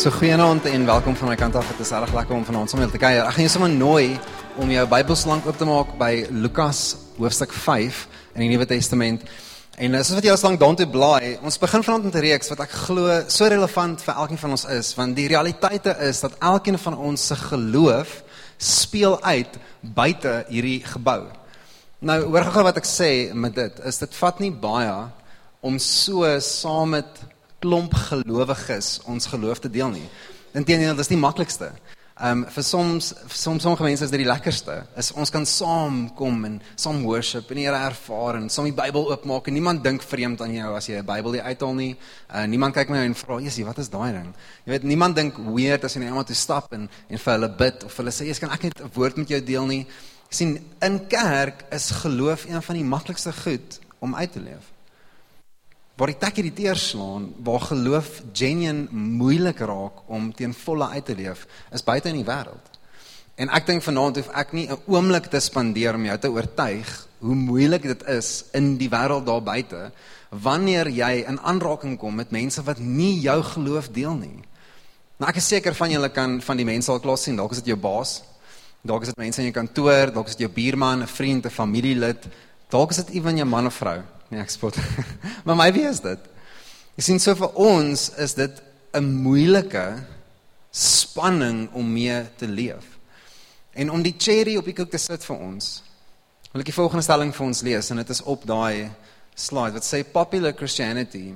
So goeienaand en welkom van my kant af. Dit is reg lekker om vanaand saam met te kuier. Ek gaan jou sommer nooi om jou Bybelslank oop te maak by Lukas hoofstuk 5 in die Nuwe Testament. En soos wat jy al lank daartoe blaai, ons begin vanaand met 'n reeks wat ek glo so relevant vir elkeen van ons is, want die realiteite is dat elkeen van ons se geloof speel uit buite hierdie gebou. Nou, hoor gou wat ek sê met dit, is dit vat nie baie om so saam met klomp gelowiges ons geloof te deel nie. Inteendeel, dit is die maklikste. Um vir soms vir soms sommige mense is dit die lekkerste. Is ons kan saam kom en saam worship en die Here ervaar en saam die Bybel oopmaak en niemand dink vreemd aan jou as jy 'n Bybel uithaal nie. Uh niemand kyk my en vra, "Jesusie, wat is daai ding?" Jy weet, niemand dink weird as jy net iemand toe stap en en vir hulle bid of hulle sê, "Jesus, kan ek net 'n woord met jou deel nie?" sien in kerk is geloof een van die maklikste goed om uit te leef waar die tekkie die teerslaan, waar geloof genuen moeilik raak om teen volle uit te leef, is buite in die wêreld. En ek dink vanaand hoef ek nie 'n oomblik te spandeer om jou te oortuig hoe moeilik dit is in die wêreld daar buite wanneer jy in aanraking kom met mense wat nie jou geloof deel nie. Nou ek is seker van julle kan van die mense al klas sien, dalk is dit jou baas, dalk is dit mense in jou kantoor, dalk is dit jou buurman, 'n vriend, 'n familielid, dalk is dit ewen jou man of vrou. Nee, ek spot. maar my wie is dit? Jy sien so vir ons is dit 'n moeilike spanning om mee te leef. En om die cherry op die koek te sit vir ons. Wil ek die volgende stelling vir ons lees en dit is op daai slide wat sê popular Christianity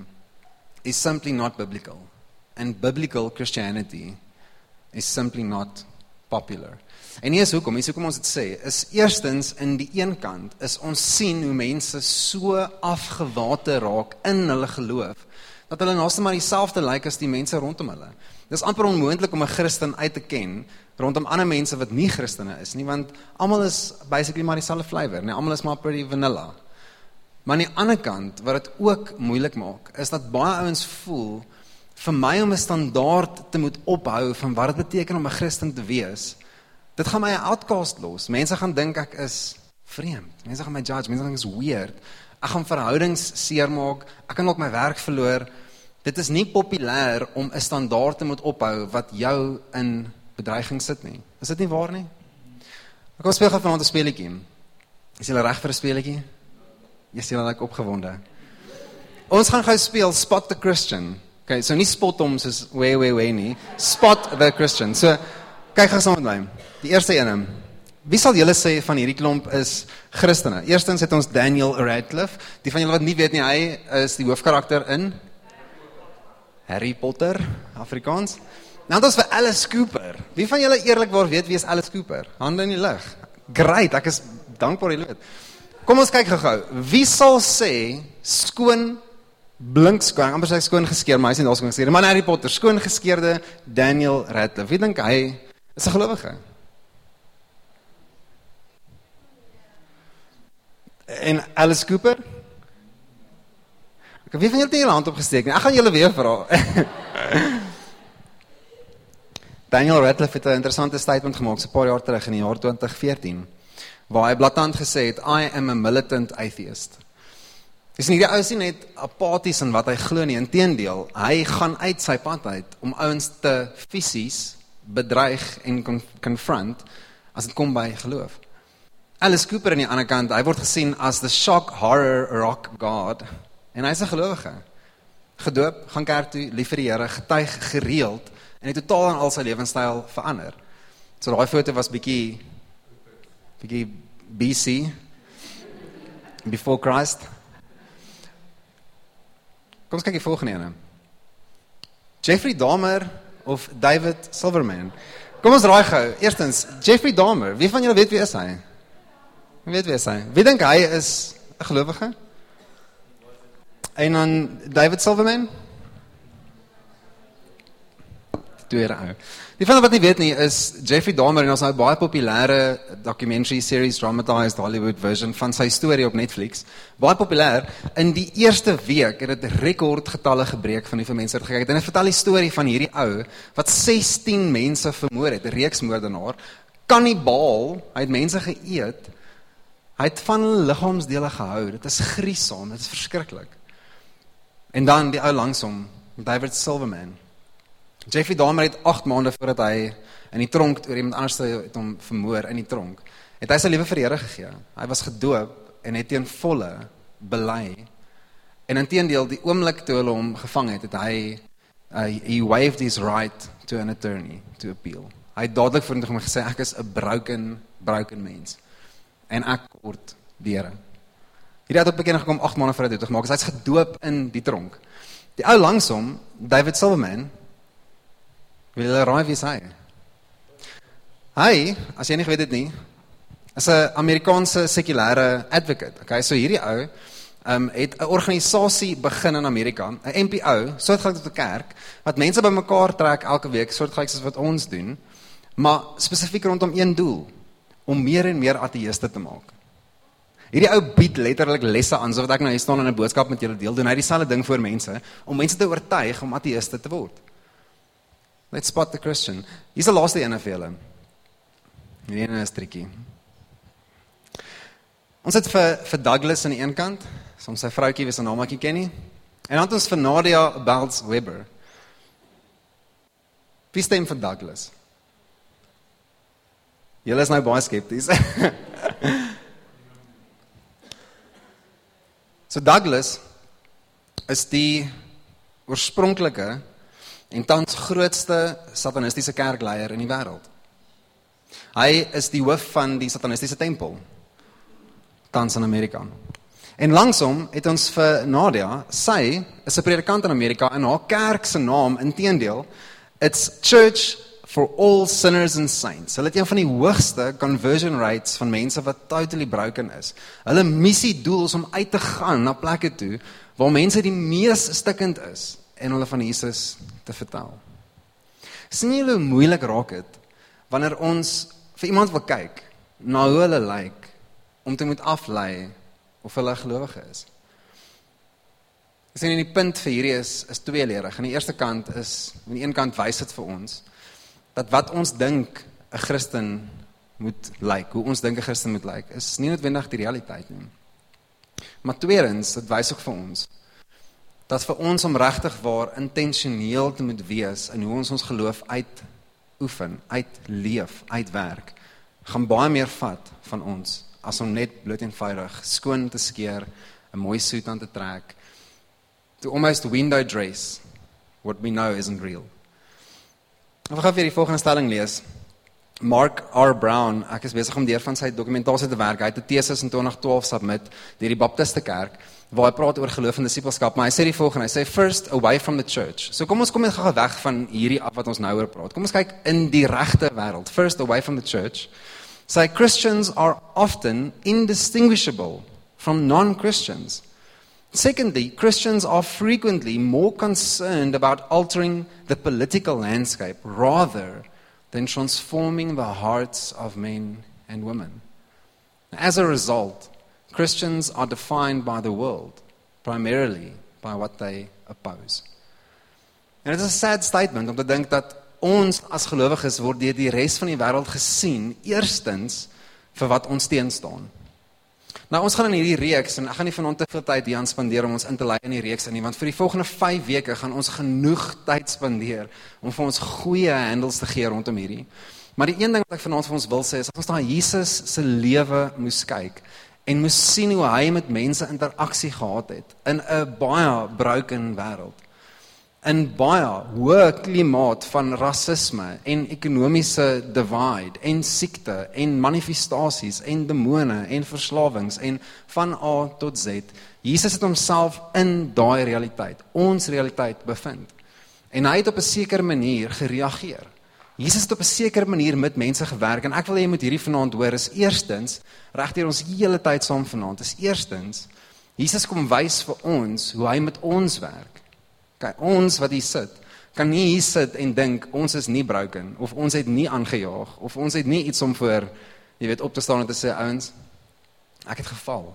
is simply not biblical and biblical Christianity is simply not popular. En hier is hoekom, is hoekom ons dit sê, is eerstens in die een kant is ons sien hoe mense so afgewate raak in hulle geloof dat hulle naaste maar dieselfde lyk as die mense rondom hulle. Dis amper onmoontlik om 'n Christen uit te ken rondom ander mense wat nie Christene is nie, want almal is basically maar dieselfde flavour, nee, almal is maar pretty vanilla. Maar aan die ander kant wat dit ook moeilik maak, is dat baie ouens voel vir my om 'n standaard te moet ophou van wat dit beteken om 'n Christen te wees Dit gaan my 'n outcast los. Mense gaan dink ek is vreemd. Mense gaan my judge, mense gaan dink ek is weird. Ek gaan verhoudings seermaak. Ek kan ook my werk verloor. Dit is nie populêr om 'n standaard te moet ophou wat jou in bedreiging sit nie. Is dit nie waar nie? Ek kom speel gou vanaand 'n speletjie. Is jy reg vir 'n speletjie? Jy's jy lekker opgewonde. Ons gaan gou speel Spot the Christian. Okay, so nie spot hom soos way way way nie. Spot the Christian. So kyk gou saam met my. Die eerste een. Wie sal julle sê van hierdie klomp is Christene? Eerstens het ons Daniel Radcliffe. Die van julle wat nie weet nie, hy is die hoofkarakter in Harry Potter, Afrikaans. Nou dan is vir Alice Cooper. Wie van julle eerlikwaar weet wie is Alice Cooper? Hande in die lug. Great, ek is dankbaar jy weet. Kom ons kyk gou-gou. Wie sal sê skoon blink skoon, amper sê skoon geskeer, maar hy sê daar skoon geskeer. Maar Harry Potter, skoon geskeerde Daniel Radcliffe. Wie dink hy is 'n gelowige? En Alice Cooper? Ek weet van julle het julle hand opgesteek nie. Ek gaan julle weer vra. Daniel Radcliffe het 'n interessante statement gemaak so 'n paar jaar terug in die jaar 2014 waar hy blaatant gesê het I am a militant atheist. Dis nie die ou sien net apaties in wat hy glo nie, inteendeel, hy gaan uit sy pad uit om ouens te fisies bedreig en confront as dit kom by geloof. Alice Cooper aan die ander kant, hy word gesien as the shock horror rock god en hy's 'n gelowige. Gedoop, gaan kerk toe, lief vir die Here, getuig gereeld en het totaal aan al sy lewenstyl verander. So daai foto was bietjie bietjie BC before Christ. Kom ons kyk die volgende een. Jeffrey Dahmer of David Silverman. Kom ons raai gou. Eerstens, Jeffrey Dahmer. Wie van julle weet wie is hy? Weet wie hy is? Wie dink hy is 'n gelowige? En dan David Silverman. Tweede ou. Die van wat nie weet nie is Jeffrey Dahmer en ons nou baie populêre documentary series dramatized Hollywood version van sy storie op Netflix. Baie populêr. In die eerste week het dit rekordgetalle gebreek van hoeveel mense het gekyk. Hy vertel die storie van hierdie ou wat 16 mense vermoor het, 'n reeksmoordenaar, kannibaal, hy het mense geëet. Hy het van hulle liggaamsdele gehou. Dit is griesaam, dit is verskriklik. En dan die ou langs hom, David Silverman. Jeffrey Dahmer het 8 maande voordat hy in die tronk oor iemand anders het hom vermoor in die tronk. Het hy sy lewe vir die Here gegee. Hy was gedoop en het teen volle bely. En intedeel die oomblik toe hulle hom gevang het, het hy uh, he waived his right to an attorney to appeal. Hy het dadelik voor hom gesê ek is 'n broken broken mens en ek word die Here. Hierdie het op bekend gekom 8 maande voordat hy dit gemaak het. Hy's gedoop in die tronk. Die ou langs hom, David Silverman, Wil jy raai wie hy? Hy, as jy nie geweet het nie, is 'n Amerikaanse sekulêre advocate. Okay, so hierdie ou um het 'n organisasie begin in Amerika, 'n NPO, soortgelyk tot 'n kerk wat mense bymekaar trek elke week, soortgelyk soos wat ons doen, maar spesifiek rondom een doel, om meer en meer ateëste te maak. Hierdie ou bied letterlik lesse aan, soos wat ek nou hier staan en 'n boodskap met julle deel, doen hy dieselfde ding vir mense om mense te oortuig om ateëste te word. Let's spot the Christian. Hier's die laaste een vir julle. Hierdie een is tricky. Ons het vir vir Douglas aan die een kant, soms sy vroutjie wie se naam ek ken nie. En dan het ons vir Nadia Belts Webber. Wie stem vir Douglas? Julle is nou baie skepties. so Douglas is die oorspronklike en tans grootste satanistiese kerkleier in die wêreld. Hy is die hoof van die satanistiese tempel tans in Amerika. En langsom het ons vir Nadia, sy is 'n predikant in Amerika en haar kerk se naam inteendeel, it's Church for All Sinners and Saints. Hulle het een van die hoogste conversion rates van mense wat totally broken is. Hulle missie doel is om uit te gaan na plekke toe waar mense die mees stikkend is en hulle van Jesus te vertel. Sien jy hoe moeilik raak dit wanneer ons vir iemand wil kyk na hoe hulle lyk om te moet aflei of hulle gelowige is. Sien in die punt vir hierdie is is tweeledig. Aan die eerste kant is aan die een kant wys dit vir ons dat wat ons dink 'n Christen moet lyk, hoe ons dink 'n Christen moet lyk, is nie noodwendig die realiteit nie. Maar tweedens, dit wys ook vir ons dat vir ons om regtig waar intentioneel te moet wees in hoe ons ons geloof uit oefen, uitleef, uitwerk, gaan baie meer vat van ons as om net bloot eenvoudig skoon te skeer, 'n mooi soet aan te trek, to almost window dress what we know isn't real. Ek gaan vir die volgende stelling lees. Mark R Brown, ek is besig om deur van sy dokumentasie te werk. Hy het 'n tesis in 2012 submit deur die Baptiste Kerk waar hy praat oor geloof en disippelskap, maar hy sê die volgende, hy sê first away from the church. So kom ons kom net gou weg van hierdie af wat ons nou oor praat. Kom ons kyk in die regte wêreld. First away from the church. Say Christians are often indistinguishable from non-Christians. Secondly, Christians are frequently more concerned about altering the political landscape rather than transforming the hearts of men and women. As a result, Christians are defined by the world, primarily by what they oppose. En dit is 'n sad statement om te dink dat ons as gelowiges word deur die res van die wêreld gesien eerstens vir wat ons teenstaan. Nou ons gaan in hierdie reeks en ek gaan nie vanaand te veel tyd hier aan spandeer om ons in te lei in die reeks in nie want vir die volgende 5 weke gaan ons genoeg tyd spandeer om vir ons goeie handles te gee rondom hierdie. Maar die een ding wat ek vanaand vir ons wil sê is as ons na Jesus se lewe moes kyk en moes sien hoe hy met mense interaksie gehad het in 'n baie broken wêreld. In baie hoë klimaat van rasisme en ekonomiese divide en siekte en manifestasies en demone en verslawings en van A tot Z. Jesus het homself in daai realiteit, ons realiteit bevind. En hy het op 'n sekere manier gereageer. Jesus het op 'n sekere manier met mense gewerk en ek wil hê jy moet hierdie vanaand hoor is eerstens regdeur ons hele tyd saam vanaand is eerstens Jesus kom wys vir ons hoe hy met ons werk. Kyk, ons wat hier sit, kan nie hier sit en dink ons is nie broken of ons het nie aangejaag of ons het nie iets om voor jy weet op te staan en te sê ouens ek het geval.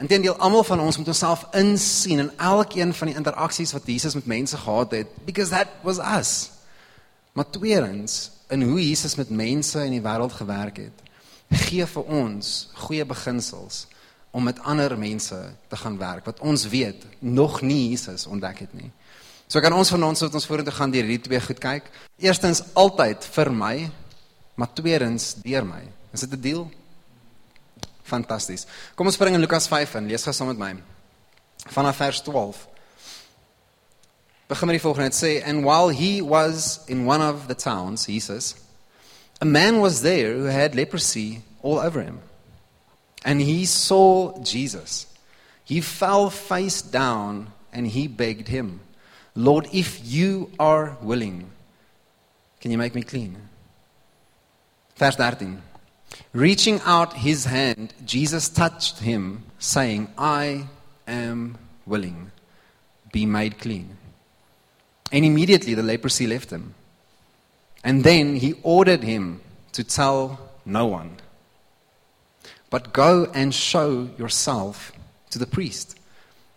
Inteendeel almal van ons moet onsself insien in elkeen van die interaksies wat Jesus met mense gehad het because that was us. Maar tweedens in hoe Jesus met mense in die wêreld gewerk het, gee vir ons goeie beginsels om met ander mense te gaan werk wat ons weet nog nie Jesus ontdek het nie. So kan ons van ons wat ons vorentoe gaan deur hierdie twee goed kyk. Eerstens altyd vir my, maar tweedens deur my. Is dit 'n deal? Fantasties. Kom ons spring in Lukas 5 en lees gou saam met my. Vanaf vers 12. Begin met die volgende. Dit sê and while he was in one of the towns, Jesus, a man was there who had leprosy all over him. And he saw Jesus. He fell face down and he begged him, Lord, if you are willing, can you make me clean? Vers 13. Reaching out his hand, Jesus touched him, saying, I am willing. Be made clean. And immediately the leprosy left him. And then he ordered him to tell no one. But go and show yourself to the priest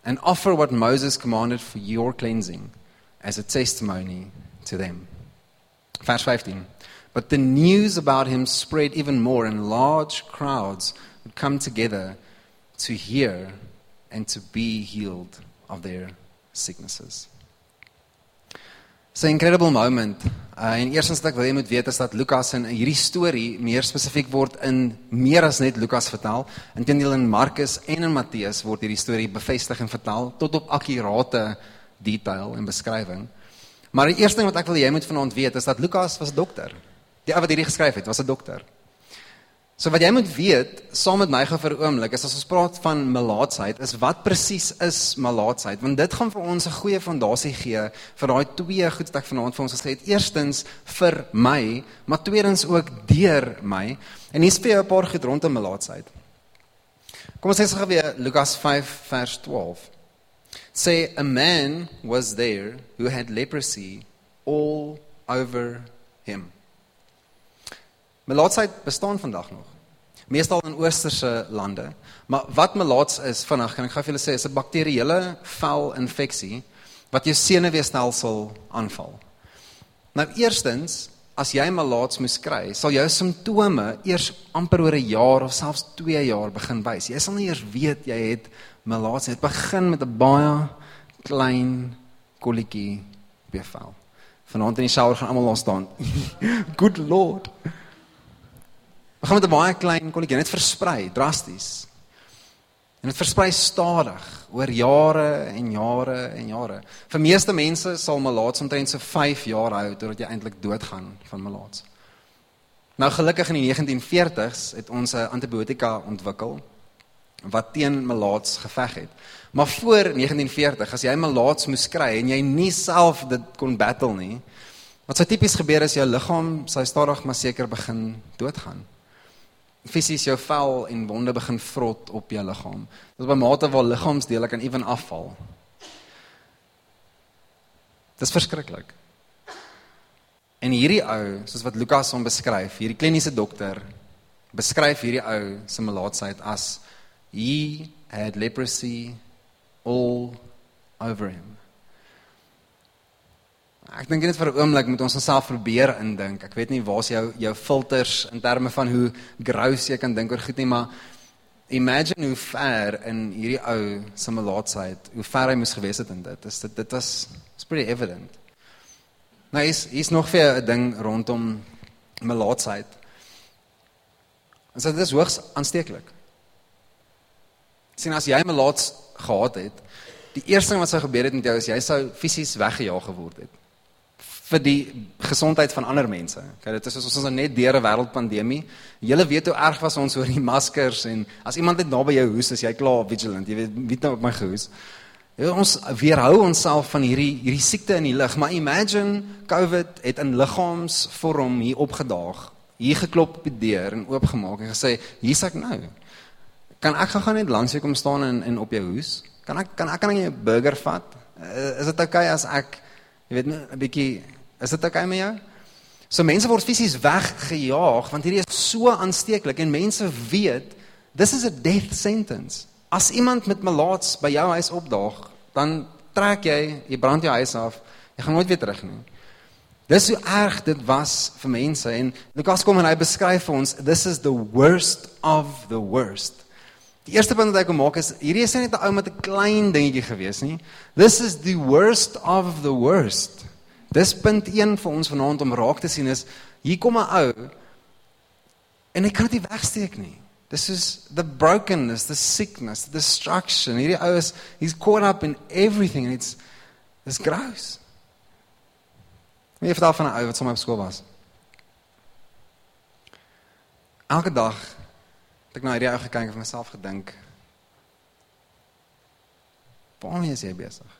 and offer what Moses commanded for your cleansing as a testimony to them. Verse 15. But the news about him spread even more, and large crowds would come together to hear and to be healed of their sicknesses. It's an incredible moment. Uh, en eerstens wat ek wil hê moet weet is dat Lukas in hierdie storie meer spesifiek word in meer as net Lukas vertel. Inteendeel in Markus en in Matteus word hierdie storie bevestig en vertel tot op akkurate detail en beskrywing. Maar die eerste ding wat ek wil hê jy moet vanaand weet is dat Lukas was 'n dokter. Die ou wat hierdie geskryf het, was 'n dokter. So wat jy moet weet, saam met my gou vir 'n oomblik, is as ons praat van melaatsheid, is wat presies is melaatsheid? Want dit gaan vir ons 'n goeie fondasie gee vir daai twee goed wat ek vanaand vir ons gesê het. Eerstens vir my, maar tweedens ook deur my. En hier's vir jou 'n paar goed rondom melaatsheid. Kom ons sê gou weer Lukas 5 vers 12. Say a man was there who had leprosy all over him. Melaatsheid bestaan vandag nog. Meestal in oosterse lande. Maar wat melaats is vinnig, kan ek gou vir julle sê, is 'n bakterieële velinfeksie wat jou senuweestelsel aanval. Nou eerstens, as jy melaats moes kry, sal jou simptome eers amper oor 'n jaar of selfs 2 jaar begin wys. Jy sal nie eers weet jy het melaats nie. Dit begin met 'n baie klein kolletjie op jou vel. Vanaand in die shower gaan almal daar staan. Good lord. Ons gaan met 'n baie klein kolletjie net versprei drasties. En dit versprei stadig oor jare en jare en jare. Vir meeste mense sal malaats omtrent so 5 jaar hou totdat jy eintlik doodgaan van malaats. Nou gelukkig in die 1940s het ons 'n antibiotika ontwikkel wat teen malaats geveg het. Maar voor 1940 as jy malaats moes kry en jy nie self dit kon battle nie, wat sou tipies gebeur is jou liggaam sou stadig maar seker begin doodgaan fisies jou vel en wonde begin vrot op jou liggaam. Dit is by mate waar liggaamsdele kan ewen afval. Dit is verskriklik. En hierdie ou, soos wat Lukas hom beskryf, hierdie kliniese dokter beskryf hierdie ou se melaatsheid as he had leprosy all over him. Ek dink net vir 'n oomblik moet ons onsself probeer indink. Ek weet nie waar's jou jou filters in terme van hoe gross jy kan dink oor goed nie, maar imagine hoe ver in hierdie ou se melaatsheid, hoe ver hy moes gewees het in dit. Is dit dit was it's pretty evident. Nou is is nog vir 'n ding rondom melaatsheid. En so dit is hoogs aansteeklik. Sien as jy melaats gehad het, die eerste ding wat sou gebeur het met jou is jy sou fisies weggejaag geword het vir die gesondheid van ander mense. Okay, dit is soos ons nou net deur 'n wêreldpandemie. Julle weet hoe erg was ons oor die maskers en as iemand net naby jou hoes, is jy klaar vigilant. Jy weet wie nou op my gehoes. Ja, ons weerhou onsself van hierdie hierdie siekte in die lug, maar imagine COVID het in liggaamsvorm hier opgedaag, hier geklop op die deur en oopgemaak en gesê, "Hier's ek nou." Kan ek gaan net langs jou kom staan en en op jou hoes? Kan ek kan ek aan jou burger vat? Uh, is dit oukei okay as ek jy weet 'n bietjie is dit oukei okay met jou? So mense word fisies weggejaag want hierdie is so aansteeklik en mense weet this is a death sentence. As iemand met malaats by jou huis opdaag, dan trek jy, jy brand jou huis af. Jy gaan nooit weer terug nie. Dis hoe erg dit was vir mense en Lukas kom en hy beskryf vir ons this is the worst of the worst. Die eerste punt wat ek wil maak is hierdie is net 'n ou met 'n klein dingetjie gewees nie. This is the worst of the worst. Dis punt 1 vir ons vanaand om raak te sien is hier kom 'n ou en hy kan dit wegsteek nie. This is the brokenness, the sickness, the destruction. Hierdie ou is he's caught up in everything and it's it's gross. Wie het daarvan 'n ou wat sommer op skool was? Elke dag het ek na hierdie ou gekyk en vir myself gedink. Waarmee is jy besig?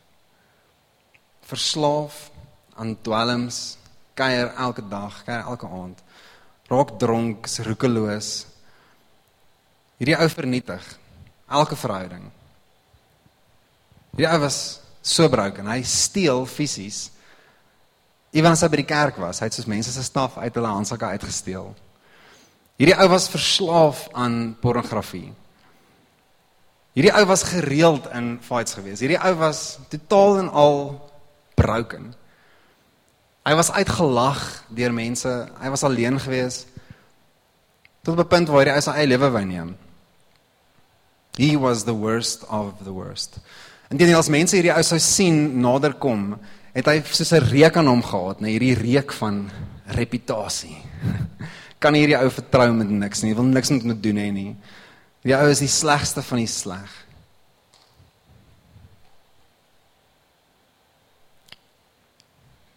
Verslaaf aan dwelms, kuier elke dag, kuier elke aand. Raak dronk, roekeloos. Hierdie ou vernietig elke verhouding. Hierdie ou was so broken. Hy steel fisies Ewen as hy by die kerk was, hy het soos mense se staf uit hulle handsakke uitgesteel. Hierdie ou was verslaaf aan pornografie. Hierdie ou was gereeld in fights gewees. Hierdie ou was totaal en al broken. Hy was uitgelag deur mense. Hy was alleen gewees. Tot op 'n punt waar hy sy eie lewe wou neem. He was the worst of the worst. En dit as mense hierdie ou sou sien naderkom, het hy soos 'n reuk aan hom gehad, net hierdie reuk van reputasie. kan hierdie ou vertrou met niks nie, wil niks met hom doen hê nie. Die ou is die slegste van die sleg.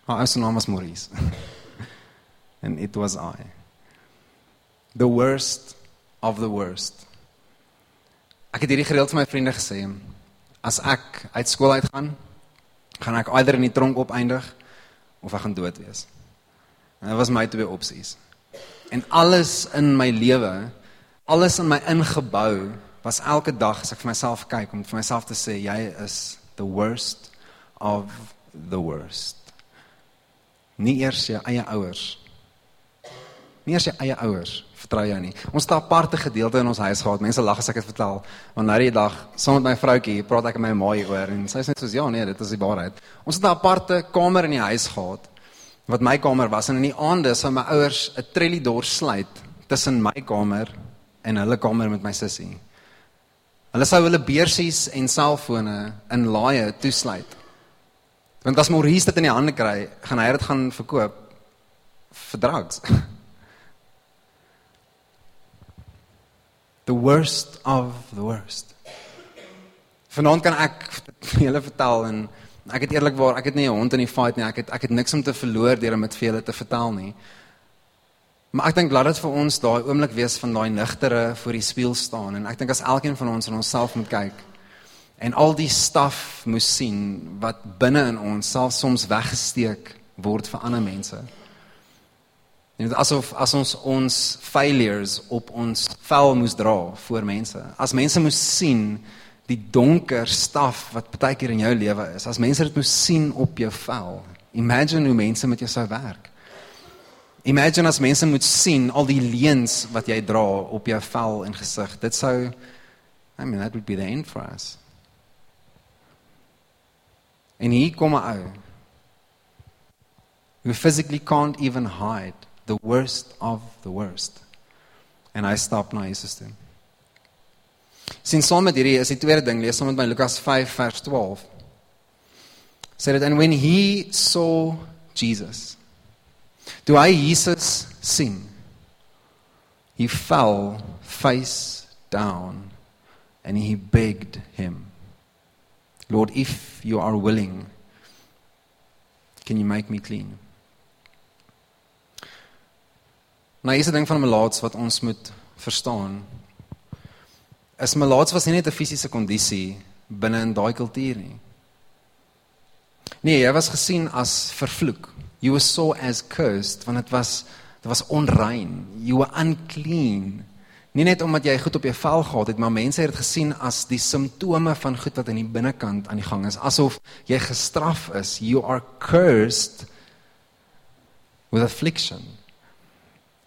Haar naam was Maurice. And it was I. The worst of the worst. Ek het hierdie gereeld vir my vriende gesê, as ek uit skool uitgaan, gaan ek eider in die tronk opeindig of ek gaan dood wees. En dit was my twee opsies. En alles in my lewe, alles in my ingebou was elke dag as ek vir myself kyk om vir myself te sê jy is the worst of the worst. Nie eers jou eie ouers. Nie eers jou eie ouers vertrou jou nie. Ons het 'n aparte gedeelte in ons huis gehad. Mense lag as ek dit vertel. Want nou die dag, saam met my vroutjie, praat ek met my ma hieroor en sy sê net soos ja, nee, dit is die waarheid. Ons het 'n aparte kamer in die huis gehad wat my kamer was en in die aande sou my ouers 'n trellie deur sluit tussen my kamer en hulle kamer met my sussie. Hulle sou hulle beursies en selfone in laaie toesluit. Want as Maurice dit in die hande kry, gaan hy dit gaan verkoop vir drugs. the worst of the worst. Vanaand kan ek julle vertel en ek het eerlikwaar, ek het nie 'n hond in die fight nie. Ek het ek het niks om te verloor deur om dit vir julle te vertel nie. Maar ek dink laat dit vir ons daai oomblik wees van daai nigtere voor die spieël staan en ek dink as elkeen van ons in onsself moet kyk en al die staf moet sien wat binne in ons self soms weggesteek word vir ander mense. En asof as ons ons failures op ons vel moes dra voor mense. As mense moes sien die donker staf wat baie keer in jou lewe is. As mense dit moes sien op jou vel. Imagine hoe mense met jou sou werk. Imagine as mense moet sien al die leuns wat jy dra op jou vel en gesig. Dit sou I mean that would be the end for us. En hier kom 'n ou. Who physically can't even hide the worst of the worst. En hy stap na Jesus toe. Sien saam met hierdie is die tweede ding lees saam met my Lukas 5 vers 12. Sê dit and when he saw Jesus. Toe hy Jesus sien. He fell face down and he begged him. Lord if you are willing can you make me clean? Nou, is 'n ding van melaats wat ons moet verstaan. Is melaats was nie net 'n fisiese kondisie binne in daai kultuur nie. Nee, hy was gesien as vervloek. You were so as cursed want dit was dit was onrein. You were unclean. Nie net omdat jy goed op jou vel gehad het, maar mense het dit gesien as die simptome van goed wat in die binnekant aan die gang is, asof jy gestraf is. You are cursed with affliction.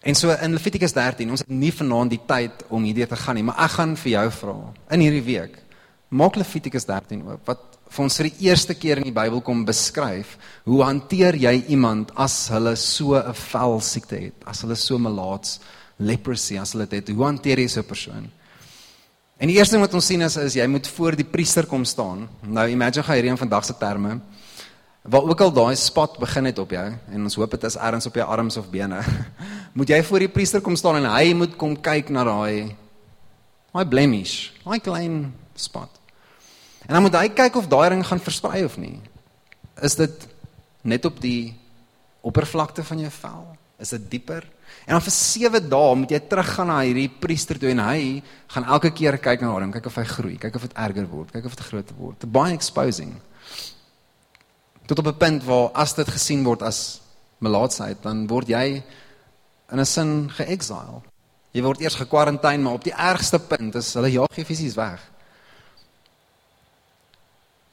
En so in Levitikus 13, ons het nie vanaand die tyd om hierdeur te gaan nie, maar ek gaan vir jou vra in hierdie week. Maak Levitikus 13 oop wat vir ons vir die eerste keer in die Bybel kom beskryf hoe hanteer jy iemand as hulle so 'n vel siekte het, as hulle so melaats leprosy as hulle dit het. Hoe hanteer jy so 'n persoon? En die eerste ding wat ons sien is is jy moet voor die priester kom staan. Nou imagine gaan hierdie in vandag se terme waar ook al daai spot begin het op jou en ons hoop dit is ergens op jou arms of bene. moet jy voor die priester kom staan en hy moet kom kyk na daai daai blemish, daai klein spot. En dan moet hy kyk of daai ring gaan versprei of nie. Is dit net op die oppervlakte van jou vel? Is dit dieper? En dan vir 7 dae moet jy teruggaan na hierdie priester toe en hy gaan elke keer kyk na hom, kyk of hy groei, kyk of dit erger word, kyk of dit groter word. Baie exposing. Tot op 'n punt waar as dit gesien word as melaatsheid, dan word jy in 'n sin geexile. Jy word eers gekwarantyne, maar op die ergste punt is hulle jaag jou fisies weg.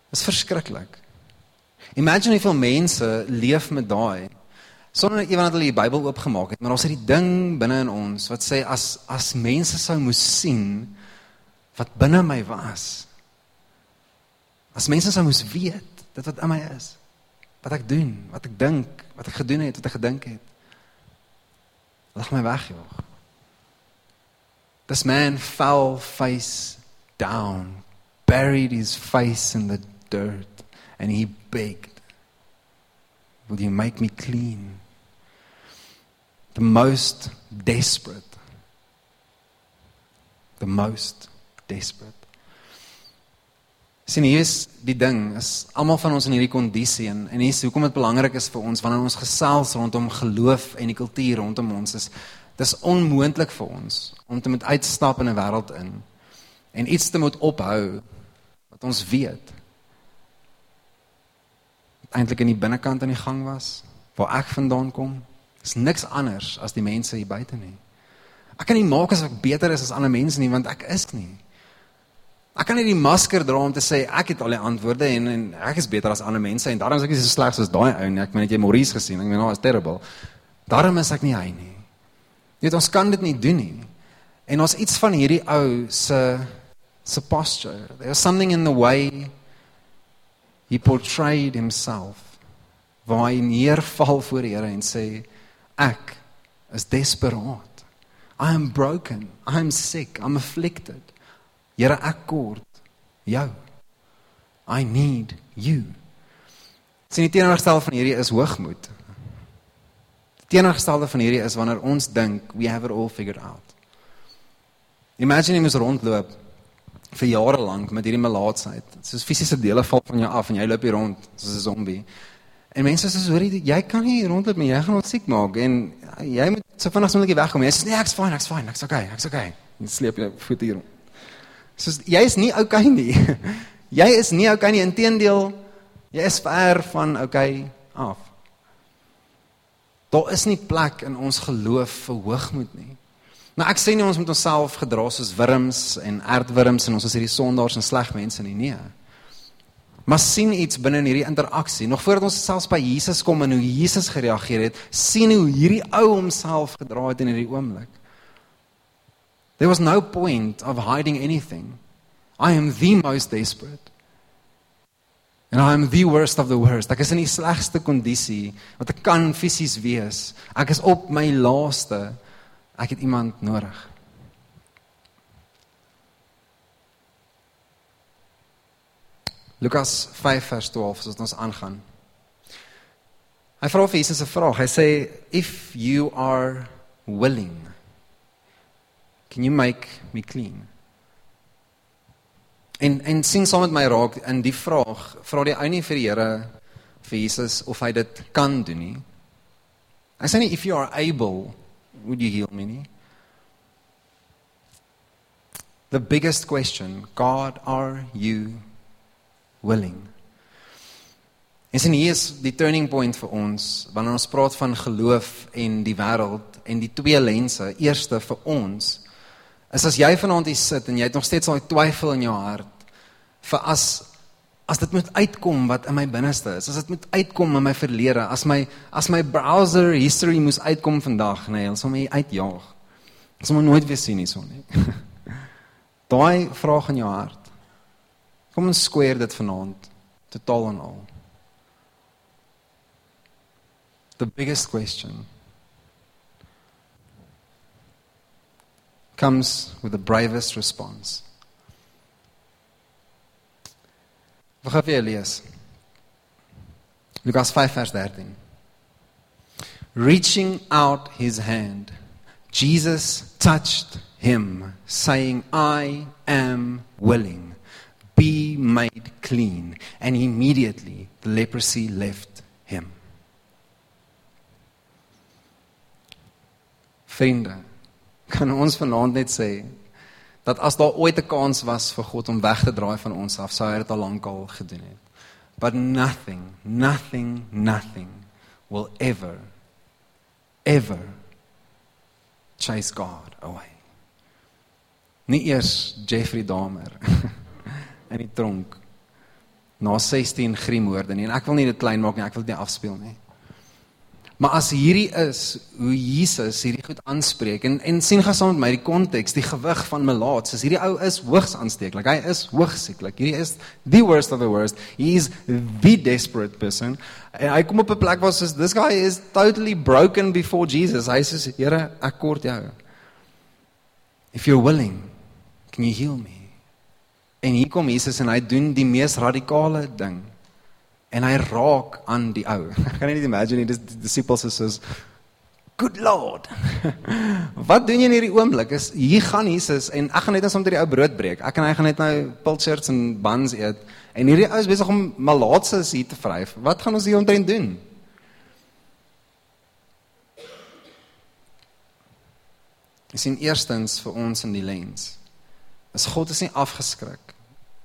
Dit is verskriklik. Imagine hoeveel mense leef met daai sonder iemand hulle die Bybel oopgemaak het, maar ons het die ding binne in ons wat sê as as mense sou moes sien wat binne my was. As mense sou moes weet dit wat in my is. Wat ek doen, wat ek dink, wat ek gedoen het, wat ek gedink het. Lag my weg, joh. This man fell face down, buried his face in the dirt and he begged Will you make me clean? The most desperate. The most desperate. Sien hier is die ding, is almal van ons in hierdie kondisie en en hier is hoekom dit belangrik is vir ons wanneer ons gesels rondom geloof en die kultuur rondom ons is dis onmoontlik vir ons om te moet uitstap in 'n wêreld in en iets te moet ophou wat ons weet eintlik in die binnekant aan die gang was waar ek vandaan kom is niks anders as die mense hier buite nie. Ek kan nie maak asof ek beter is as ander mense nie want ek is nie. Ek kan nie die masker dra om te sê ek het al die antwoorde en en ek is beter as ander mense en daarom is ek nie so sleg soos daai ou nie. Ek meen het jy Maurice gesien? Ek meen nou is terrible. Daarom is ek nie hy nie. Jy weet ons kan dit nie doen nie. En ons iets van hierdie ou se se posture. There's something in the way he portrayed himself waar hy neerval voor die Here en sê ek is desperaat. I am broken. I am sick. I'm afflicted. Here ek kort jou. I need you. Sien die teenoorgestel van hierdie is hoogmoed. Die teenoorgestelde van hierdie is wanneer ons dink we have it all figured out. Imagine jy moet rondloop vir jare lank met hierdie melaatsheid. Soos fisiese dele val van jou af en jy loop hier rond soos 'n zombie. En mense sê hoor jy, jy kan nie rondloop nie, jy gaan ons siek maak en jy moet so vinnig as moontlik wegkom. Jy sê nee, ek's fine, ek's fine, ek's okay, ek's okay. Jy sleep jou voet hier rond. Soos jy is nie okay nie. jy is nie okay nie, inteendeel jy is ver van okay af. Daar is nie plek in ons geloof vir hoogmoed nie. Nou ek sê nie ons moet onsself gedra soos wurms en aardwurms en ons is hierdie sondaars en sleg mense nie, nee. Maar sien iets binne in hierdie interaksie. Nog voordat ons selfs by Jesus kom en hoe Jesus gereageer het, sien hoe hierdie ou homself gedra het in hierdie oomblik. There was no point of hiding anything. I am the most desperate. And I am the worst of the worst. Ek is in die slegste kondisie wat ek kan fisies wees. Ek is op my laaste. Ek het iemand nodig. Lukas 5 vers 12 as ons aangaan. Hy vra vir Jesus 'n vraag. Hy sê if you are willing can you make me clean? En en sien saam met my raak in die vraag, vra die ou nie vir die Here vir Jesus of hy dit kan doen nie. Hy sê nie if you are able would you heal me? The biggest question, God, are you willing? En sien hier is die turning point vir ons wanneer ons praat van geloof en die wêreld en die twee lense. Eerste vir ons is as jy vanaand hier sit en jy het nog steeds daai twyfel in jou hart vir as as dit moet uitkom wat in my binneste is, as dit moet uitkom in my verlede, as my as my browser history moes uitkom vandag, nee, ons my uitjaag. Ons my nooit weer sien hierson nie. Daai vraag in jou hart. Kom ons square dit vanaand totaal en al. The biggest question comes with the bravest response. We gaan weer lees. Lukas 5 vers 13. Reaching out his hand, Jesus touched him, saying, I am willing. Be made clean. And immediately the leprosy left him. Vriende, kan ons vanaand net sê dat as daar ooit 'n kans was vir God om weg te draai van ons af, sou hy dit al lankal gedoen het. But nothing, nothing, nothing will ever ever chase God away. Nie eers Jeffrey Dahmer in die tronk na 16 griemmoorde nie en ek wil nie dit klein maak nie, ek wil dit nie afspeel nie. Maar as hierdie is hoe Jesus hierdie goed aanspreek en en sien gesaam met my die konteks, die gewig van melaats, is hierdie ou is hoogs aansteeklik. Hy is hoogs sieklik. Hierdie is the worst of the worst. He is the desperate person. En hy kom op 'n plek waar soos this guy is totally broken before Jesus. Hy sê, "Here, ek kort jou. If you're willing, can you heal me?" En hier kom Jesus en hy doen die mees radikale ding en hy raak aan die ou. Kan net imagine die disippels is soos Good Lord. Wat doen jy in hierdie oomblik? Is hier gaan Jesus en ek gaan net net om die ou brood breek. Ek en hy gaan net nou pilchards en buns eet. En hierdie ou is besig om malaatse hier te vryf. Wat gaan ons hier omtrent doen? Is in eerstens vir ons in die lens. Is God is nie afgeskrik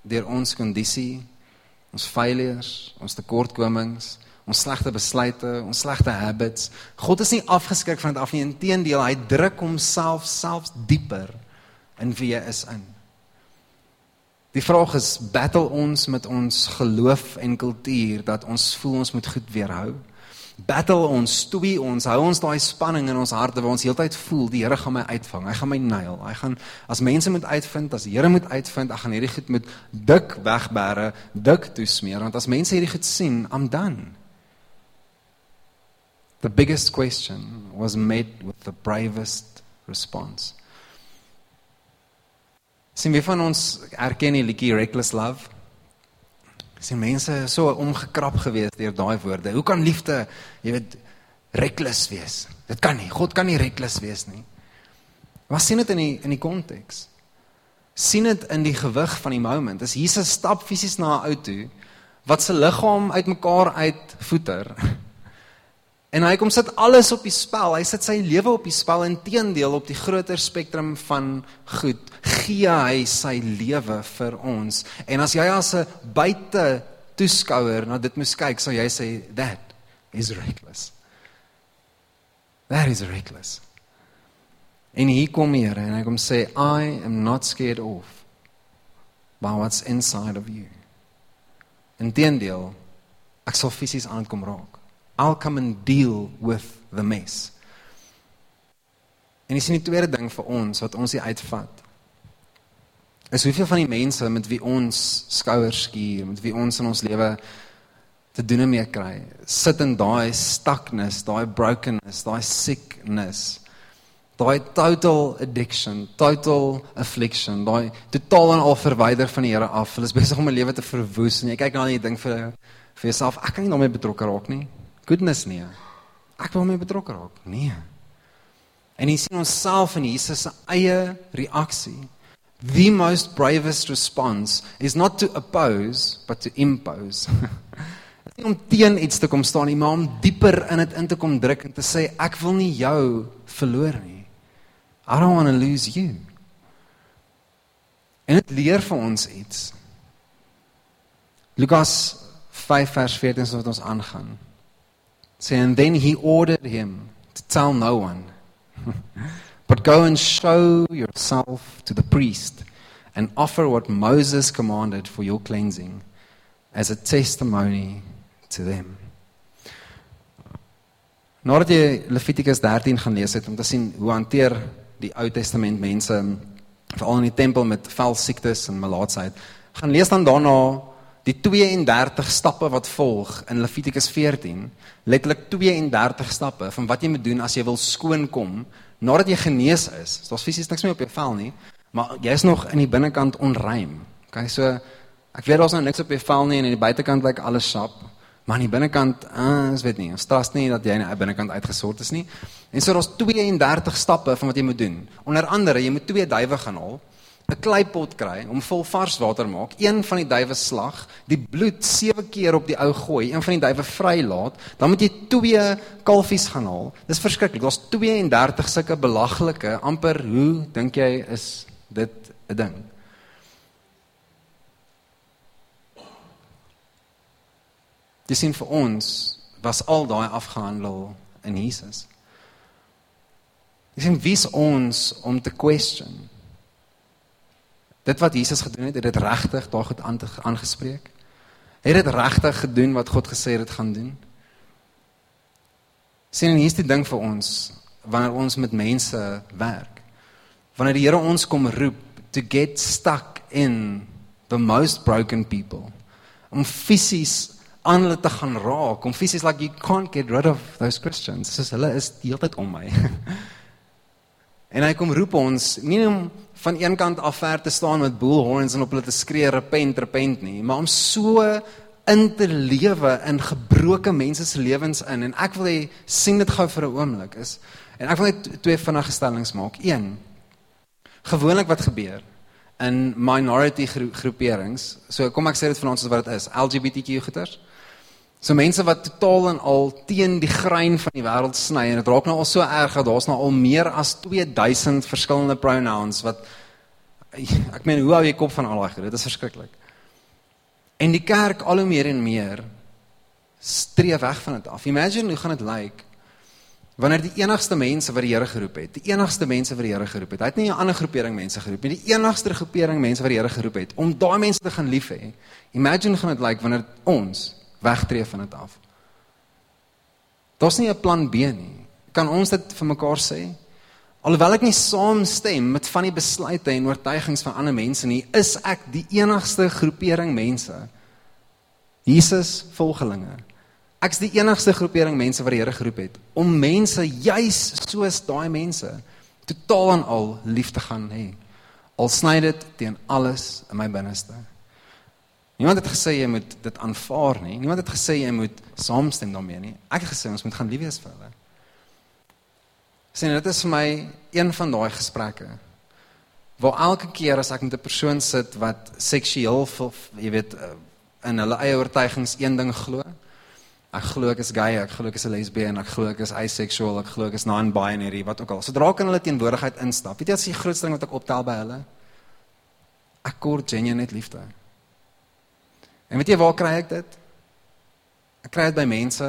deur ons kondisie ons failures, ons tekortkomings, ons slegte besluite, ons slegte habits. God is nie afgeskrik van dit af nie. Inteendeel, hy druk homself selfs dieper in wie hy is in. Die vraag is, battle ons met ons geloof en kultuur dat ons voel ons moet goed weerhou? Battle ons, stoei ons, hou ons daai spanning in ons harte waar ons heeltyd voel die Here gaan my uitvang. Hy gaan my nail. Hy gaan as mense moet uitvind, as die Here moet uitvind, ek gaan hierdie goed met dik wegbere, dik toesmeer want as mense hierdie goed sien, I'm done. The biggest question was met with the bravest response. Sien wie van ons erken die liedjie Reckless Love? Sien mense so omgekrap gewees deur daai woorde. Hoe kan liefde, jy weet, reckless wees? Dit kan nie. God kan nie reckless wees nie. Maar sien dit in die in die konteks. sien dit in die gewig van die moment. As Jesus stap fisies na 'n ou toe wat se liggaam uitmekaar uit voeter. En hy kom sit alles op die spel. Hy sit sy lewe op die spel en teendeel op die groter spektrum van goed gee hy sy lewe vir ons. En as jy as 'n buite toeskouer na dit moes kyk, sou jy sê that is reckless. That is reckless. En hier kom hier en hy kom sê I am not scared of by what's inside of you. Inteendeel, ek sal fisies aankom raak. I'll come and deal with the mess. En nie die tweede ding vir ons wat ons hier uitvat is hoeveel van die mense met wie ons skouers skuur, met wie ons in ons lewe te doen mee kry, sit in daai stuckness, daai brokenness, daai sickness, daai total addiction, total affliction, daai totaal en al verwyder van die Here af. Hulle is besig om 'n lewe te verwoes en jy kyk na hulle en jy dink vir vir jouself, ek kan nie daarmee betrokke raak nie. Goodness nee. Ek wil mee betrokke raak. Nee. En jy sien onsself in Jesus se eie reaksie the most bravest response is not to oppose but to impose. nie om teen iets te kom staan nie, maar om dieper in dit in te kom druk en te sê ek wil nie jou verloor nie. I don't want to lose you. En dit leer vir ons iets. Lukas 5 vers 14 is wat ons aangaan. Sê and then he ordered him to tell no one. But go and show yourself to the priest and offer what Moses commanded for your cleansing as a testimony to them. Nadat jy Levitikus 13 gaan lees het om te sien hoe hanteer die Ou Testament mense veral in die tempel met velsiektes en malaatsheid, gaan lees dan daarna die 32 stappe wat volg in Levitikus 14, letterlik 32 stappe van wat jy moet doen as jy wil skoon kom nadat jy genees is. Daar's fisies niks meer op jou vel nie, maar jy's nog in die binnekant onrein. Okay, so ek weet daar's nou niks op jou vel nie en aan die buitekant lyk alles sap. Maar aan die binnekant, uh, ons weet nie, ons trust nie dat jy aan die binnekant uitgesort is nie. En so daar's 32 stappe van wat jy moet doen. Onder andere, jy moet twee duwe gaan haal, 'n kleipot kry om vol vars water maak, een van die duwe slag, die bloed 7 keer op die ou gooi, een van die duwe vrylaat, dan moet jy twee kalfies gaan haal. Dis verskriklik. Daar's 32 sulke belaglike, amper hoe dink jy is dit 'n ding? Dis sien vir ons was al daai afgehandel in Jesus. Dis sien wie's ons om te question. Dit wat Jesus gedoen het, het dit regtig daar goed aangespreek? Het dit regtig gedoen wat God gesê het dit gaan doen? Sien en hier's die ding vir ons wanneer ons met mense werk. Wanneer die Here ons kom roep to get stuck in the most broken people. Om fisies aan hulle te gaan raak. Om fisies like you can't get rid of those Christians. Soos hulle is heeltyd om my. en hy kom roep ons nie om van een kant af ver te staan met bullhorns en op hulle te skree repent repent nie, maar om so in te lewe in gebroke mense se lewens in en ek wil hê sien dit gou vir 'n oomblik is en ek wil net twee vinnige stellings maak. Een. Gewoonlik wat gebeur in minority groeperings. So kom ek sê dit vanaand soos wat dit is. LGBTQ goeters. So mense wat totaal en al teen die grein van die wêreld sny en dit raak nou al so erg dat daar's nou al meer as 2000 verskillende pronouns wat ek meen hoe hou jy kop van al daai dit is verskriklik. En die kerk al hoe meer en meer streef weg van dit af. Imagine hoe gaan dit lyk like, wanneer die enigste mense wat die Here geroep het, die enigste mense wat die Here geroep het. Hy het nie 'n ander groepering mense geroep nie, die enigste groepering mense wat die Here geroep het om daai mense te gaan lief hê. Imagine gaan dit lyk like, wanneer ons wegtreë van dit af. Daar's nie 'n plan B nie. Kan ons dit vir mekaar sê? Alhoewel ek nie saamstem met van die besluite en oortuigings van ander mense nie, is ek die enigste groepering mense. Jesus volgelinge. Ek's die enigste groepering mense wat die Here geroep het om mense juis soos daai mense totaal en al lief te gaan hê. Al sny dit teen alles in my binneste. Niemand het gesê jy moet dit aanvaar nie. Niemand het gesê jy moet saamstem daarmee nie. Ek het gesê ons moet gaan lief wees vir hulle. Sien, dit is vir my een van daai gesprekke waar elke keer as ek met 'n persoon sit wat seksueel jy weet eh, in hulle eie oortuigings een ding glo. Ek glo ek is gay, ek glo ek is 'n lesbien, ek glo ek is asexual, ek glo ek is non-binary, wat ook al. Sodra kan hulle teenwoordigheid instap. Weet jy as die grootste ding wat ek optel by hulle? Ek kort genuen net liefde. En weet jy waar kry ek dit? Ek kry dit by mense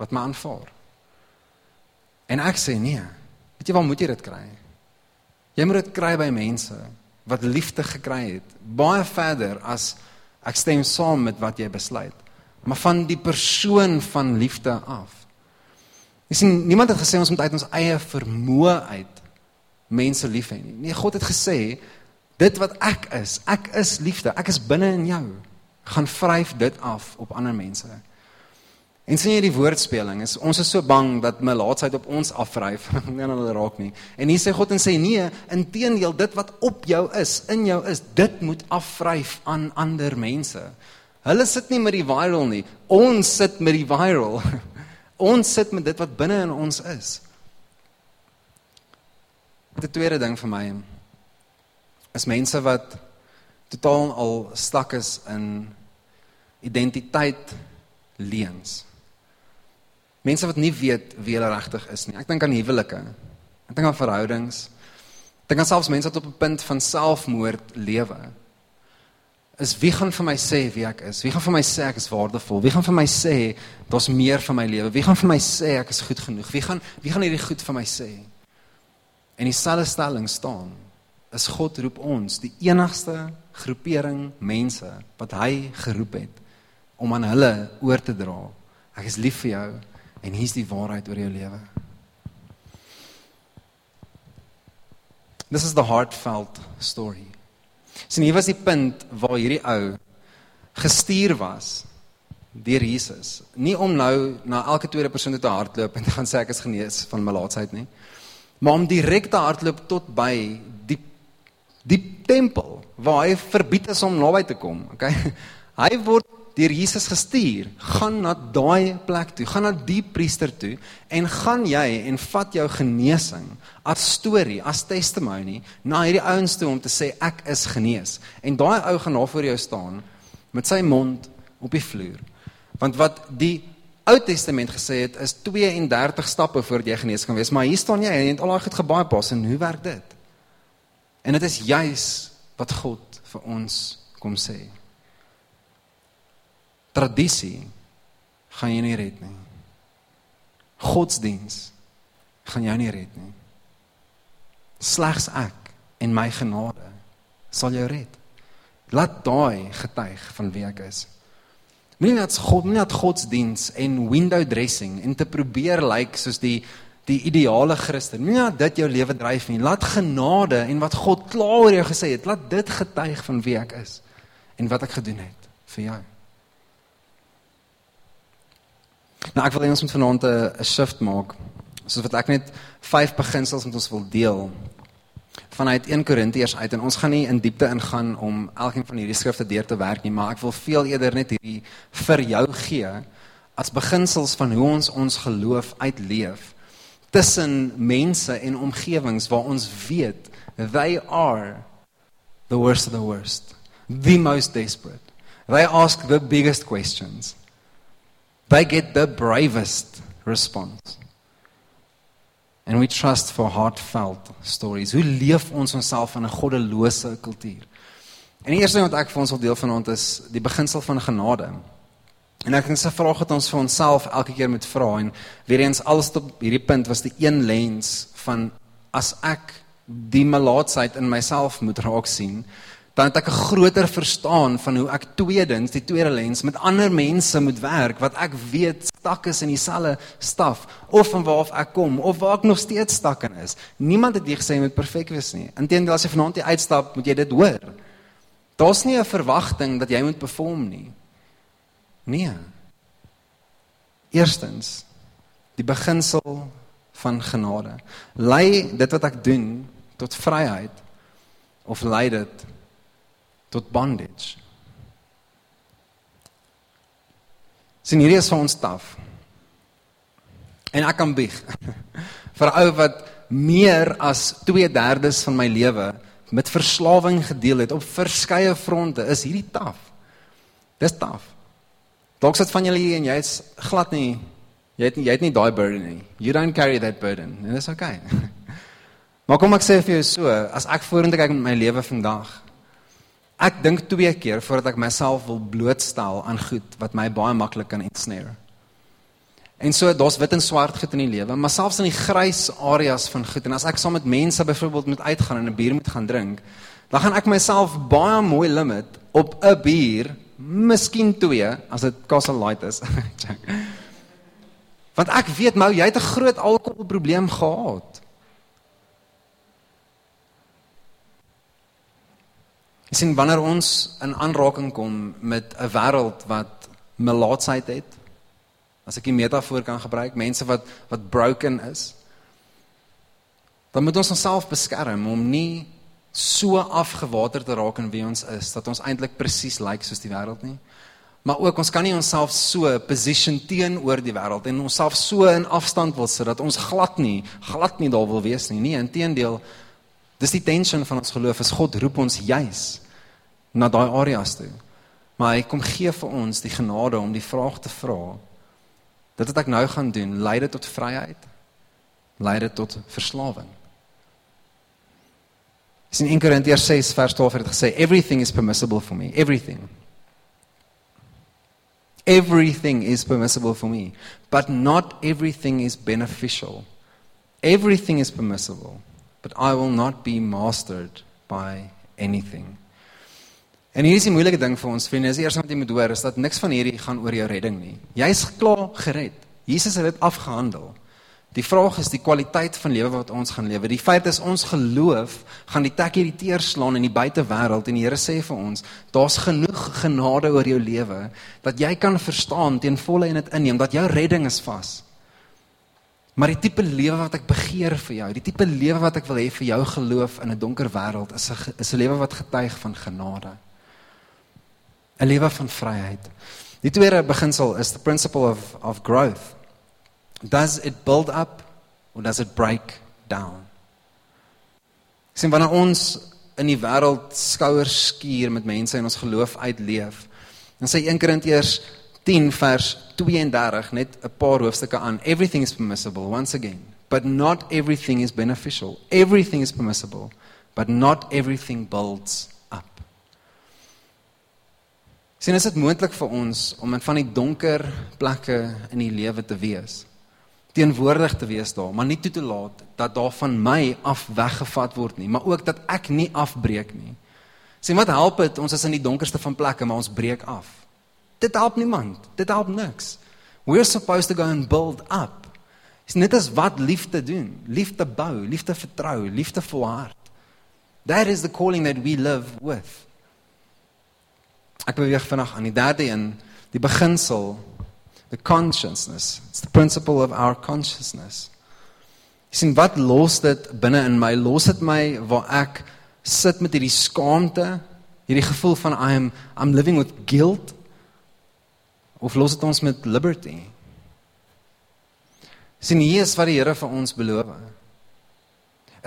wat my aanvaar. En ek sê nee. Weet jy waar moet jy dit kry? Jy moet dit kry by mense wat liefde gekry het, baie verder as ek stem saam met wat jy besluit, maar van die persoon van liefde af. Jy sien, niemand het gesê ons moet uit ons eie vermoë uit mense lief hê nie. Nee, God het gesê dit wat ek is, ek is liefde, ek is binne in jou gaan vryf dit af op ander mense. En sien jy die woordspeling is ons is so bang dat melaatsheid op ons afvryf, nie aan hulle raak nie. En hier sê God en sê nee, inteendeel dit wat op jou is, in jou is, dit moet afvryf aan ander mense. Hulle sit nie met die viral nie. Ons sit met die viral. Ons sit met dit wat binne in ons is. Die tweede ding vir my is mense wat totaal al stak is in identiteit leuns. Mense wat nie weet wie hulle regtig is nie. Ek dink aan huwelike. Ek dink aan verhoudings. Ek dink aan selfs mense wat op 'n punt van selfmoord lewe. Is wie gaan vir my sê wie ek is? Wie gaan vir my sê ek is waardevol? Wie gaan vir my sê daar's meer van my lewe? Wie gaan vir my sê ek is goed genoeg? Wie gaan wie gaan hierdie goed vir my sê? En dieselfde stelling staan is God roep ons, die enigste groepering mense wat hy geroep het om aan hulle oor te dra. Ek is lief vir jou en hier's die waarheid oor jou lewe. This is the heartfelt story. Sien hier was die punt waar hierdie ou gestuur was deur Jesus. Nie om nou na elke tweede persoon te hardloop en te gaan sê ek is genees van malaatsheid nie. Maar om direk te hardloop tot by die die tempel waar hy verbied is om naby te kom, okay? Hy word deur Jesus gestuur, gaan na daai plek toe, gaan na die priester toe en gaan jy en vat jou genesing as storie, as testimony na hierdie ouens toe om te sê ek is genees. En daai ou gaan daar voor jou staan met sy mond op die vloer. Want wat die Ou Testament gesê het is 32 stappe voordat jy genees kan wees, maar hier staan jy en jy het al daai goed gebaai pas en hoe werk dit? En dit is juis wat God vir ons kom sê tradisie gaan jy nie red nie. Godsdiens gaan jou nie red nie. Slegs ek en my genade sal jou red. Laat daai getuig van wie ek is. Moenie net God, moenie net godsdiens en window dressing en te probeer lyk like soos die die ideale Christen. Moenie net dit jou lewe dryf nie. Laat genade en wat God klaar oor jou gesê het, laat dit getuig van wie ek is en wat ek gedoen het vir jou. Nou ek wil hê ons moet vanaand 'n shift maak. Soos wat ek net vyf beginsels met ons wil deel vanuit 1 Korintiërs uit en ons gaan nie in diepte ingaan om elkeen van hierdie skrifte deur te werk nie, maar ek wil veel eerder net hierdie vir jou gee as beginsels van hoe ons ons geloof uitleef tussen mense en omgewings waar ons weet they are the worst of the worst, the most desperate. They ask the biggest questions they get the bravest response. And we trust for heartfelt stories. Hoe leef ons onsself in 'n goddelose kultuur? En die eerste ding wat ek vir ons wil deel vanaand is die beginsel van genade. En ek dink se vraag wat ons vir onsself elke keer moet vra en weer eens alles op hierdie punt was die een lens van as ek die malaatsheid in myself moet raak sien, dan het ek 'n groter verstaan van hoe ek tweedens, die tweede lens met ander mense moet werk wat ek weet stak is in dieselfde staf of van waar af ek kom of waar ek nog steeds stak in is. Niemand het hier gesê jy moet perfek wees nie. Inteendeel as jy vanaand hier uitstap, moet jy dit hoor. Daar's nie 'n verwagting dat jy moet perform nie. Nee. Eerstens, die beginsel van genade. Lei dit wat ek doen tot vryheid of lei dit tot bondage. Sien hierdie is vir ons taaf. En ek kan bieg. vir 'n ou wat meer as 2/3 van my lewe met verslawing gedeel het op verskeie fronte, is hierdie taaf. Dis taaf. Dalk sit van julle hier en jy is glad nie jy het nie jy het nie daai burden nie. You don't carry that burden. En dis okay. maar kom ek sê vir jou so, as ek vorentoe kyk met my lewe vandag, Ek dink twee keer voordat ek myself wil blootstel aan goed wat my baie maklik kan ensnare. En so daar's wit en swart goed in die lewe, maar selfs in die grys areas van goed en as ek saam met mense byvoorbeeld moet uitgaan en 'n bier moet gaan drink, dan gaan ek myself baie mooi limit op 'n bier, miskien twee as dit Castle Light is. Want ek weet nou jy het 'n groot alkoholprobleem gehad. Jy sien wanneer ons in aanraking kom met 'n wêreld wat melaatsheid het, as ek 'n metafoor kan gebruik, mense wat wat broken is, dan moet ons onsself beskerm om nie so afgewater te raak in wie ons is dat ons eintlik presies lyk like soos die wêreld nie. Maar ook ons kan nie onsself so position teenoor die wêreld en onsself so in afstand wil sit dat ons glad nie glad nie daar wil wees nie. Nee, inteendeel Dis die tension van ons geloof is God roep ons juis na daai areas toe. Maar hy kom gee vir ons die genade om die vraag te vra. Dit wat ek nou gaan doen, lei dit tot vryheid? Lei dit tot verslawing? Dis in 1 Korintiërs 6 vers 12 het gesê everything is permissible for me, everything. Everything is permissible for me, but not everything is beneficial. Everything is permissible but I will not be mastered by anything. En hier is die moeilike ding vir ons vriende, is eers wat jy moet hoor is dat niks van hierdie gaan oor jou redding nie. Jy's klaar gered. Jesus het dit afgehandel. Die vraag is die kwaliteit van lewe wat ons gaan lewe. Die feit is ons geloof gaan die tekkie die teer slaan in die buitewêreld en die Here sê vir ons, daar's genoeg genade oor jou lewe dat jy kan verstaan ten volle en dit inneem dat jou redding is vas. Maar die tipe lewe wat ek begeer vir jou, die tipe lewe wat ek wil hê vir jou geloof in 'n donker wêreld is 'n is 'n lewe wat getuig van genade. 'n Lewe van vryheid. Die tweede beginsel is the principle of of growth. Does it build up or does it break down? Sien wanneer ons in die wêreld skouers skuur met mense en ons geloof uitleef, dan sê 1 Korintiërs 10 vers 32 net 'n paar hoofstukke aan. Everything is permissible once again, but not everything is beneficial. Everything is permissible, but not everything builds up. Sien, is dit moontlik vir ons om in van die donker plekke in die lewe te wees? teenwoordig te wees daar, maar nie toe te laat dat daar van my af weggevat word nie, maar ook dat ek nie afbreek nie. Sien wat help dit ons is in die donkerste van plekke, maar ons breek af. Dit help niemand. Dit help niks. We're supposed to go and build up. Dis net as wat liefde doen. Liefde bou, liefde vertrou, liefde volhard. That is the calling that we live with. Ek beweeg vanaand aan die derde een, die beginsel, the consciousness. It's the principle of our consciousness. Sien wat los dit binne in my? Los dit my waar ek sit met hierdie skaamte, hierdie gevoel van I am I'm living with guilt of los dit ons met liberty? Sien hier is wat die Here vir ons beloof.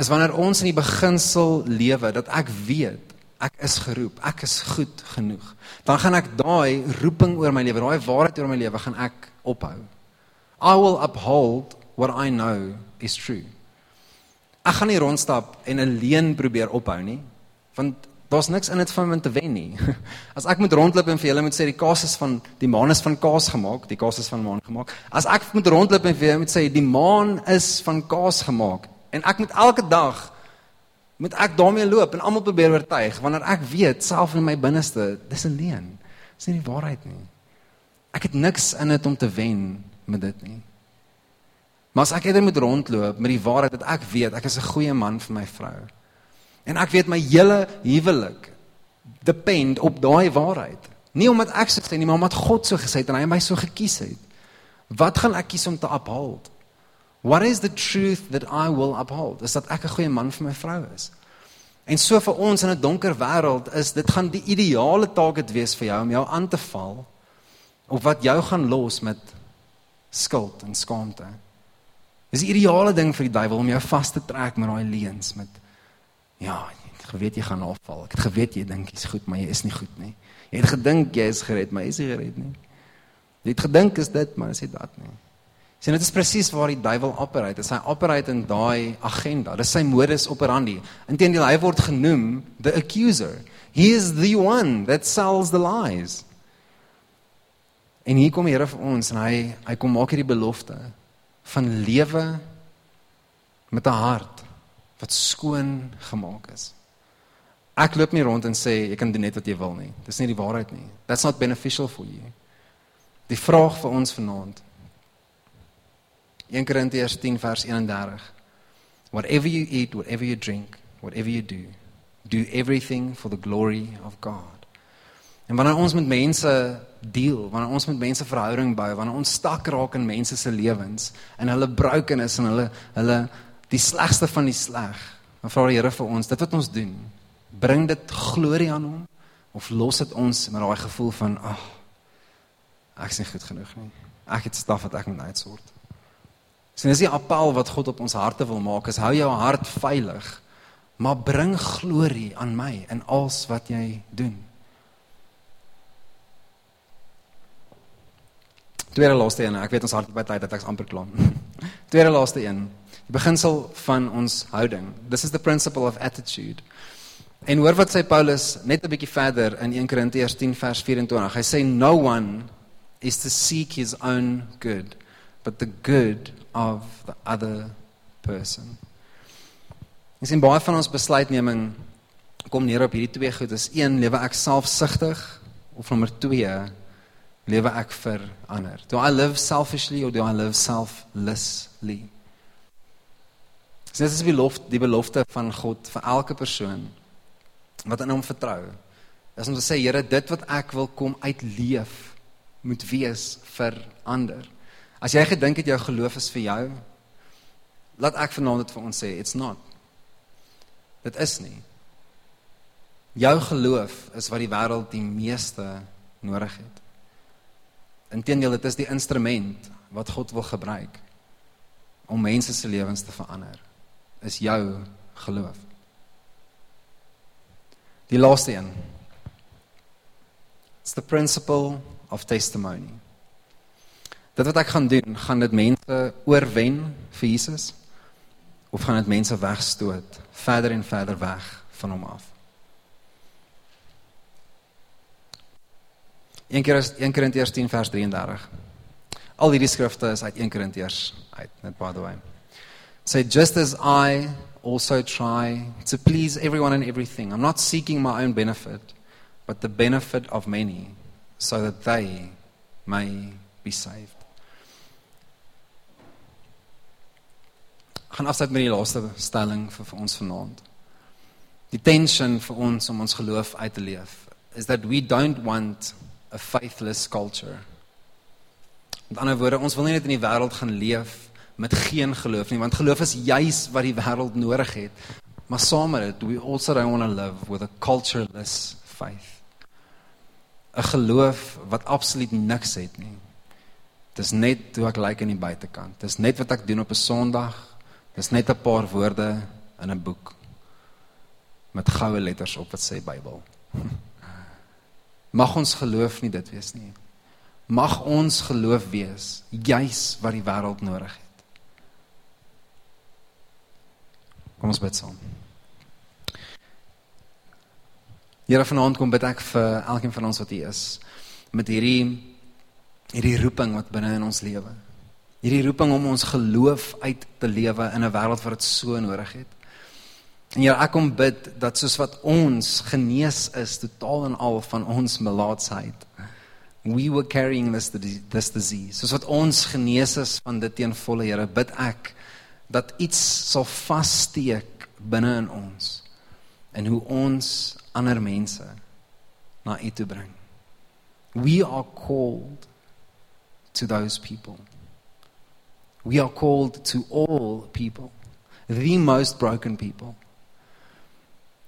Is wanneer ons in die beginsel lewe dat ek weet ek is geroep, ek is goed genoeg. Dan gaan ek daai roeping oor my lewe, daai waarheid oor my lewe gaan ek ophou. I will uphold what I know is true. Ek gaan nie rondstap en 'n leuen probeer ophou nie, want Daar's niks in dit van om te wen nie. As ek moet rondloop en vir julle moet sê die kaas is van die maan is van kaas gemaak, die kaas is van maan gemaak. As ek moet rondloop en vir julle moet sê die maan is van kaas gemaak en ek moet elke dag moet ek daarmee loop en almal probeer oortuig wanneer ek weet self in my binneste dis 'n leuen. Dis nie die waarheid nie. Ek het niks in dit om te wen met dit nie. Maar as ek eerder moet rondloop met die waarheid dat ek weet ek is 'n goeie man vir my vrou. En ek weet my hele huwelik depend op daai waarheid. Nie omdat ek so sê nie, maar omdat God so gesê het en hy my so gekies het. Wat gaan ek kies om te uphold? What is the truth that I will uphold? Is dat ek 'n goeie man vir my vrou is. En so vir ons in 'n donker wêreld is dit gaan die ideale taak dit wees vir jou om jou aan te val of wat jou gaan los met skuld en skaamte. Dis die ideale ding vir die duiwel om jou vas te trek met daai leuns met Ja, jy het geweet jy gaan afval. Ek het geweet jy dink jy's goed, maar jy is nie goed nie. Jy het gedink jy is gered, maar jy is nie gered nie. Jy het gedink is dit, maar is dit dat nie. Sien, dit is presies waar die duiwel operate. Hy operate in daai agenda. Dis sy modus operandi. Inteendeel hy word genoem the accuser. He is the one that sells the lies. En hier kom die Here vir ons en hy hy kom maak hierdie belofte van lewe met 'n hart wat skoon gemaak is. Ek loop nie rond en sê jy kan doen net wat jy wil nie. Dis nie die waarheid nie. That's not beneficial for you. Die vraag vir ons vanaand. 1 Korintiërs 10 vers 31. Whatever you eat, whatever you drink, whatever you do, do everything for the glory of God. En wanneer ons met mense deel, wanneer ons met mense verhouding bou, wanneer ons stak raak in mense se lewens en hulle brokenis en hulle hulle die slegste van die sleg. Dan vra die Here vir ons, dit wat ons doen, bring dit glorie aan hom of los dit ons met daai gevoel van ag oh, ek nie goed genoeg nie. Ek het staf wat ek moet uitsort. Sien, dis die appel wat God op ons harte wil maak, is hou jou hart veilig, maar bring glorie aan my in alles wat jy doen. Tweede laaste een, ek weet ons hart by tyd dat ek's amper klaar. Tweede laaste een. Die beginsel van ons houding. This is the principle of attitude. En hoor wat sê Paulus net 'n bietjie verder in 1 Korintiërs 10 vers 24. Hy sê no one is to seek his own good, but the good of the other person. Ons sien baie van ons besluitneming kom neer op hierdie twee goed. Is een lewe ek selfsugtig of nommer 2 lewe ek vir ander. Do I live selfishly or do I live selflessly? Dit is die belofte, die belofte van God vir elke persoon wat in hom vertrou. Is om te sê Here, dit wat ek wil kom uitleef moet wees vir ander. As jy gedink het jou geloof is vir jou, laat ek vanaand dit vir ons sê, it's not. Dit is nie. Jou geloof is wat die wêreld die meeste nodig het. Inteendeel, dit is die instrument wat God wil gebruik om mense se lewens te verander. Is jou geloof. Die laaste een. It's the principle of testimony. Dit wat ek gaan doen, gaan dit mense oorwen vir Jesus of gaan dit mense wegstoot verder en verder weg van hom af? 1 keer is 1 Korintiërs 10 vers 33. Al hierdie skrifte is uit 1 Korintiërs uit, net by the way. Say just as I also try to please everyone and everything. I'm not seeking my own benefit, but the benefit of many so that they may be saved. gaan afsluit met die laaste stelling vir, vir ons vanaand. Die tension vir ons om ons geloof uit te leef is that we don't want a faithless culture. Met ander woorde, ons wil nie net in die wêreld gaan leef met geen geloof nie, want geloof is juis wat die wêreld nodig het. Maar saam met dit, we also don't want to live with a cultureless faith. 'n Geloof wat absoluut niks het nie. Dis net hoe ek lyk like aan die buitekant. Dis net wat ek doen op 'n Sondag. Dis net 'n paar woorde in 'n boek met goue letters op wat sê Bybel. Mag ons geloof nie dit wees nie. Mag ons geloof wees juis wat die wêreld nodig het. Kom ons bid saam. Here vanaand kom bid ek vir elkeen van ons wat hier is met hierdie hierdie roeping wat binne in ons lewe. Hierdie roeping om ons geloof uit te lewe in 'n wêreld wat dit so nodig het. En ja, ek kom bid dat soos wat ons genees is totaal en al van ons melaatsheid. We were carrying this this disease. Soos wat ons genees is van dit teen volle Here, bid ek dat iets sal vassteek binne in ons en hoe ons ander mense na U toe bring. We are called to those people. We are called to all people, the most broken people.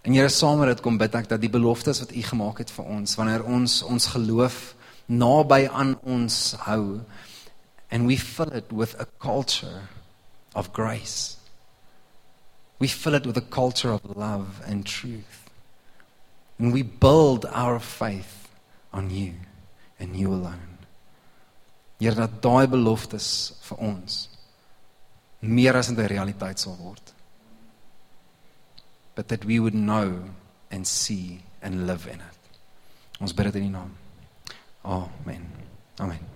En Here saam met dit kom bid ek dat die beloftes wat U gemaak het vir ons wanneer ons ons geloof naby aan ons hou and we fill it with a culture of grace. We fill it with a culture of love and truth. And we build our faith on you and you alone. Here dat daai beloftes vir ons meer as 'n realiteit sal word but that we would know and see and live in it. Ons bid dit in die naam. Amen. Amen.